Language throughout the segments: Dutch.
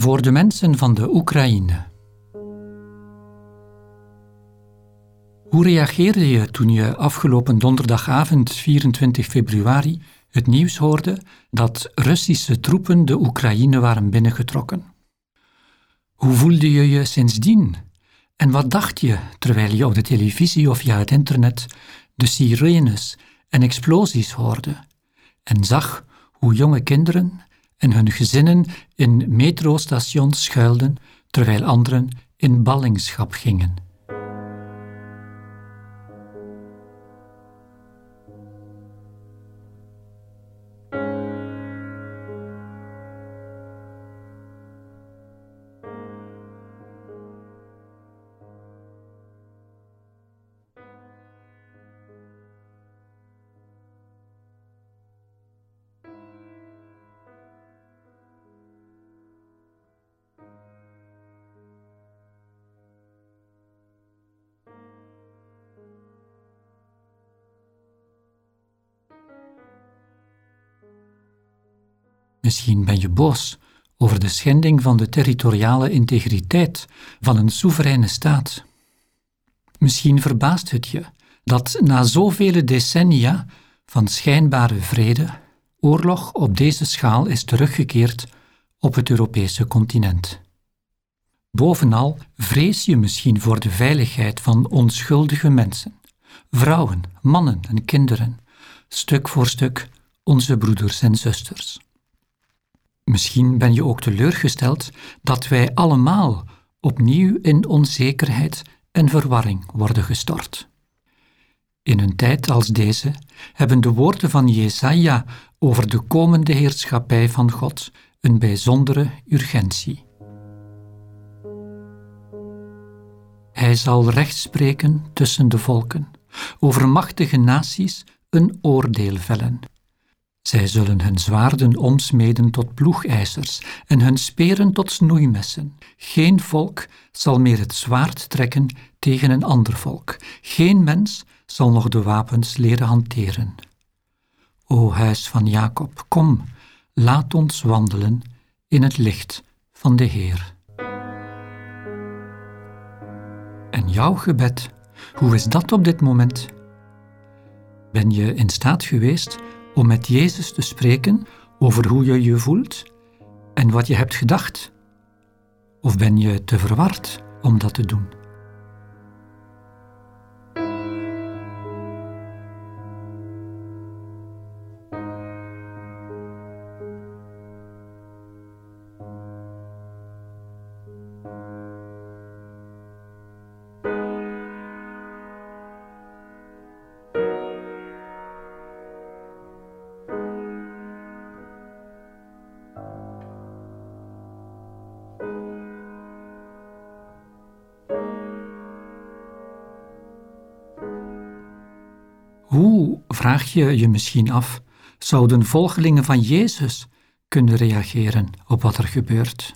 Voor de mensen van de Oekraïne. Hoe reageerde je toen je afgelopen donderdagavond 24 februari het nieuws hoorde dat Russische troepen de Oekraïne waren binnengetrokken? Hoe voelde je je sindsdien? En wat dacht je terwijl je op de televisie of via het internet de sirenes en explosies hoorde en zag hoe jonge kinderen en hun gezinnen in metrostations schuilden terwijl anderen in ballingschap gingen? Misschien ben je boos over de schending van de territoriale integriteit van een soevereine staat. Misschien verbaast het je dat na zoveel decennia van schijnbare vrede oorlog op deze schaal is teruggekeerd op het Europese continent. Bovenal vrees je misschien voor de veiligheid van onschuldige mensen, vrouwen, mannen en kinderen, stuk voor stuk onze broeders en zusters. Misschien ben je ook teleurgesteld dat wij allemaal opnieuw in onzekerheid en verwarring worden gestort. In een tijd als deze hebben de woorden van Jesaja over de komende heerschappij van God een bijzondere urgentie. Hij zal recht spreken tussen de volken, over machtige naties een oordeel vellen. Zij zullen hun zwaarden omsmeden tot ploegijzers en hun speren tot snoeimessen. Geen volk zal meer het zwaard trekken tegen een ander volk. Geen mens zal nog de wapens leren hanteren. O huis van Jacob, kom, laat ons wandelen in het licht van de Heer. En jouw gebed, hoe is dat op dit moment? Ben je in staat geweest om met Jezus te spreken over hoe je je voelt en wat je hebt gedacht? Of ben je te verward om dat te doen? Hoe, vraag je je misschien af, zouden volgelingen van Jezus kunnen reageren op wat er gebeurt?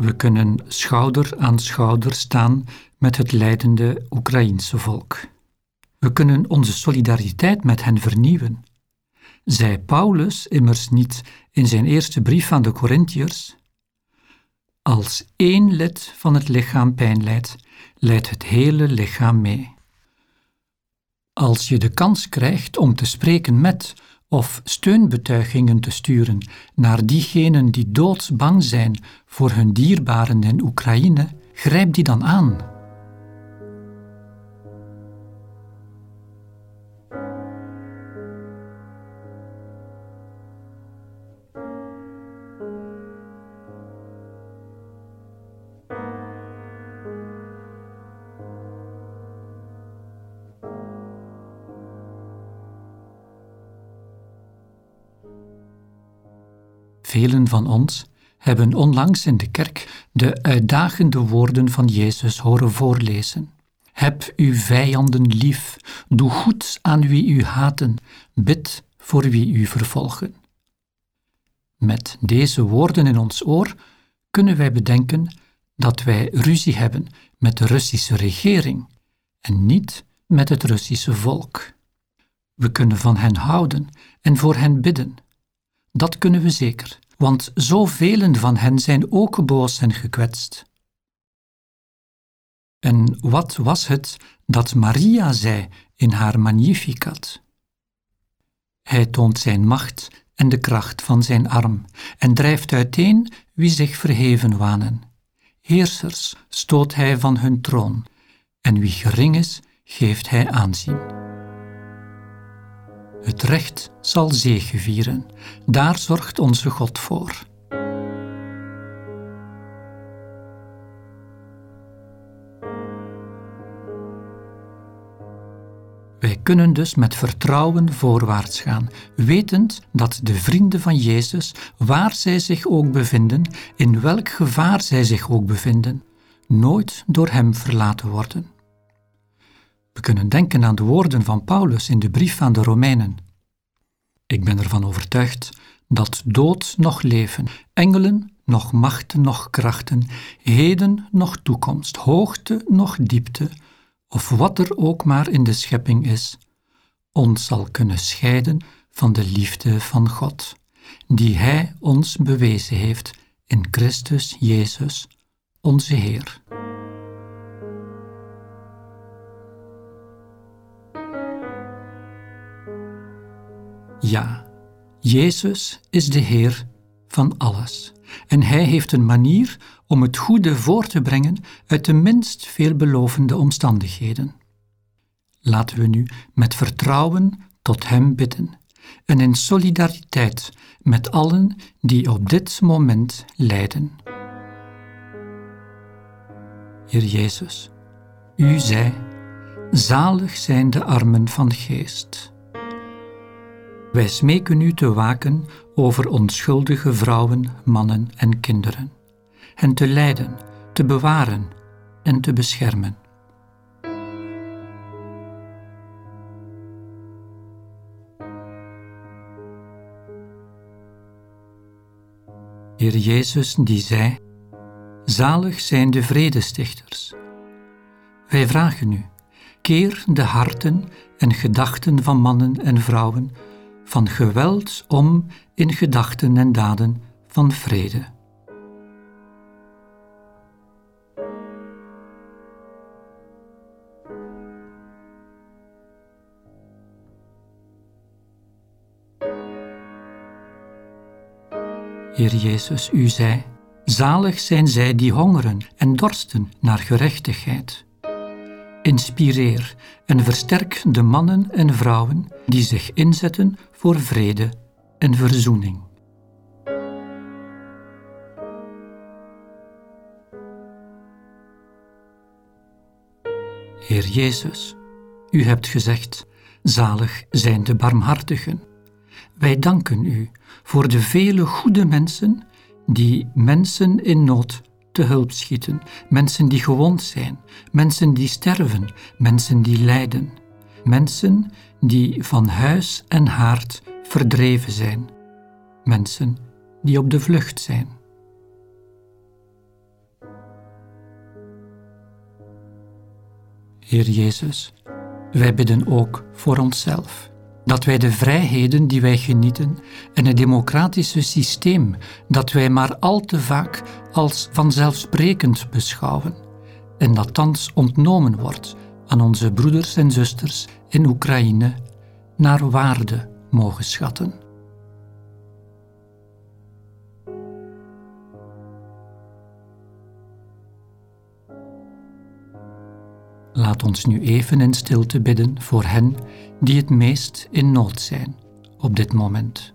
We kunnen schouder aan schouder staan met het lijdende Oekraïense volk. We kunnen onze solidariteit met hen vernieuwen. Zei Paulus immers niet in zijn eerste brief aan de Corinthiërs: Als één lid van het lichaam pijn lijdt, lijdt het hele lichaam mee. Als je de kans krijgt om te spreken met of steunbetuigingen te sturen naar diegenen die doodsbang zijn voor hun dierbaren in Oekraïne, grijp die dan aan. Velen van ons hebben onlangs in de kerk de uitdagende woorden van Jezus horen voorlezen. Heb uw vijanden lief, doe goed aan wie u haten, bid voor wie u vervolgen. Met deze woorden in ons oor kunnen wij bedenken dat wij ruzie hebben met de Russische regering en niet met het Russische volk. We kunnen van hen houden en voor hen bidden. Dat kunnen we zeker, want zoveel van hen zijn ook boos en gekwetst. En wat was het dat Maria zei in haar Magnificat? Hij toont zijn macht en de kracht van zijn arm en drijft uiteen wie zich verheven wanen. Heersers stoot hij van hun troon en wie gering is, geeft hij aanzien. Het recht zal zegevieren, daar zorgt onze God voor. Wij kunnen dus met vertrouwen voorwaarts gaan, wetend dat de vrienden van Jezus, waar zij zich ook bevinden, in welk gevaar zij zich ook bevinden, nooit door Hem verlaten worden. We kunnen denken aan de woorden van Paulus in de brief aan de Romeinen. Ik ben ervan overtuigd dat dood nog leven, engelen nog machten nog krachten, heden nog toekomst, hoogte nog diepte, of wat er ook maar in de schepping is, ons zal kunnen scheiden van de liefde van God, die Hij ons bewezen heeft in Christus Jezus, onze Heer. Ja, Jezus is de Heer van alles. En Hij heeft een manier om het goede voor te brengen uit de minst veelbelovende omstandigheden. Laten we nu met vertrouwen tot Hem bidden en in solidariteit met allen die op dit moment lijden. Heer Jezus, U zei: Zalig zijn de armen van geest. Wij smeken U te waken over onschuldige vrouwen, mannen en kinderen, hen te leiden, te bewaren en te beschermen. Heer Jezus die zei, Zalig zijn de vredestichters. Wij vragen u, keer de harten en gedachten van mannen en vrouwen van geweld om in gedachten en daden van vrede. Heer Jezus, u zei: Zalig zijn zij die hongeren en dorsten naar gerechtigheid Inspireer en versterk de mannen en vrouwen die zich inzetten voor vrede en verzoening. Heer Jezus, u hebt gezegd: Zalig zijn de barmhartigen. Wij danken u voor de vele goede mensen die mensen in nood te hulp schieten. Mensen die gewond zijn, mensen die sterven, mensen die lijden. Mensen die van huis en haard verdreven zijn. Mensen die op de vlucht zijn. Heer Jezus, wij bidden ook voor onszelf dat wij de vrijheden die wij genieten en het democratische systeem dat wij maar al te vaak als vanzelfsprekend beschouwen en dat thans ontnomen wordt aan onze broeders en zusters in Oekraïne, naar waarde mogen schatten. Laat ons nu even in stilte bidden voor hen die het meest in nood zijn op dit moment.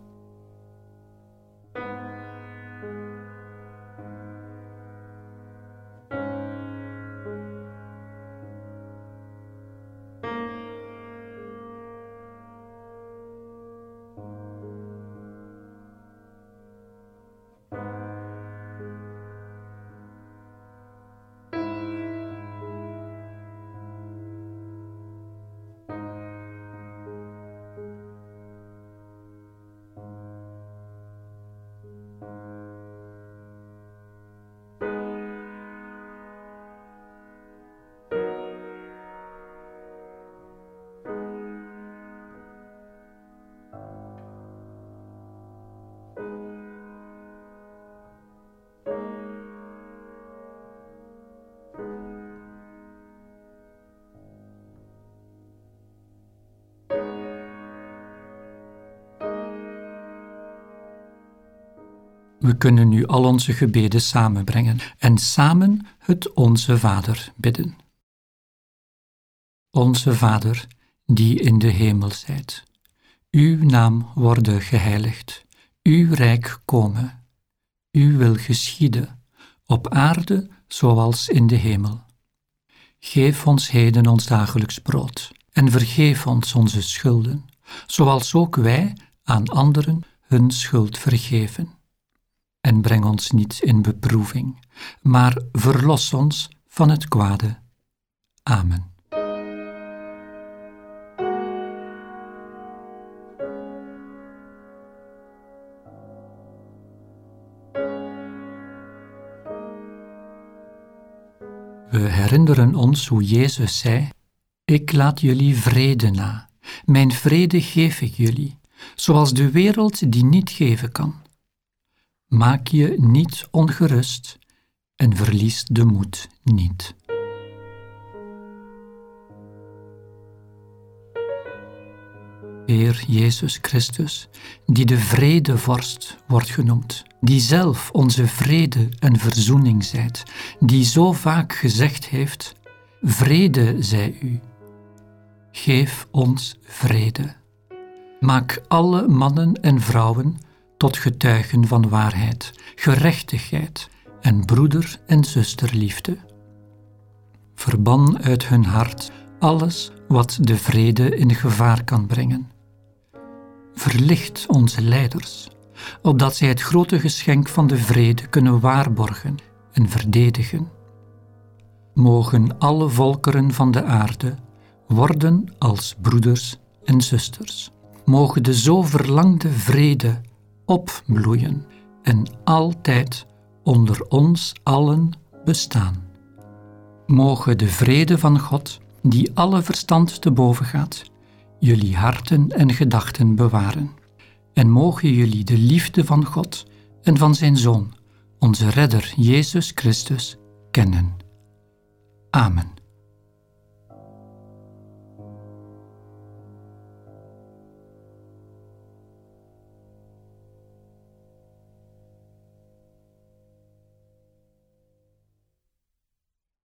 We kunnen nu al onze gebeden samenbrengen en samen het Onze Vader bidden. Onze Vader, die in de hemel zijt, uw naam worden geheiligd, uw rijk komen, uw wil geschieden, op aarde zoals in de hemel. Geef ons heden ons dagelijks brood en vergeef ons onze schulden, zoals ook wij aan anderen hun schuld vergeven. En breng ons niet in beproeving, maar verlos ons van het kwade. Amen. We herinneren ons hoe Jezus zei: Ik laat jullie vrede na. Mijn vrede geef ik jullie, zoals de wereld die niet geven kan. Maak je niet ongerust en verlies de moed niet. Heer Jezus Christus, die de vredevorst wordt genoemd, die zelf onze vrede en verzoening zijt, die zo vaak gezegd heeft: Vrede zij u. Geef ons vrede. Maak alle mannen en vrouwen tot getuigen van waarheid, gerechtigheid en broeder- en zusterliefde. Verban uit hun hart alles wat de vrede in gevaar kan brengen verlicht onze leiders, opdat zij het grote geschenk van de vrede kunnen waarborgen en verdedigen. Mogen alle volkeren van de aarde worden als broeders en zusters. Mogen de zo verlangde vrede opbloeien en altijd onder ons allen bestaan. Mogen de vrede van God, die alle verstand te boven gaat, jullie harten en gedachten bewaren. En mogen jullie de liefde van God en van Zijn Zoon, onze Redder Jezus Christus, kennen. Amen.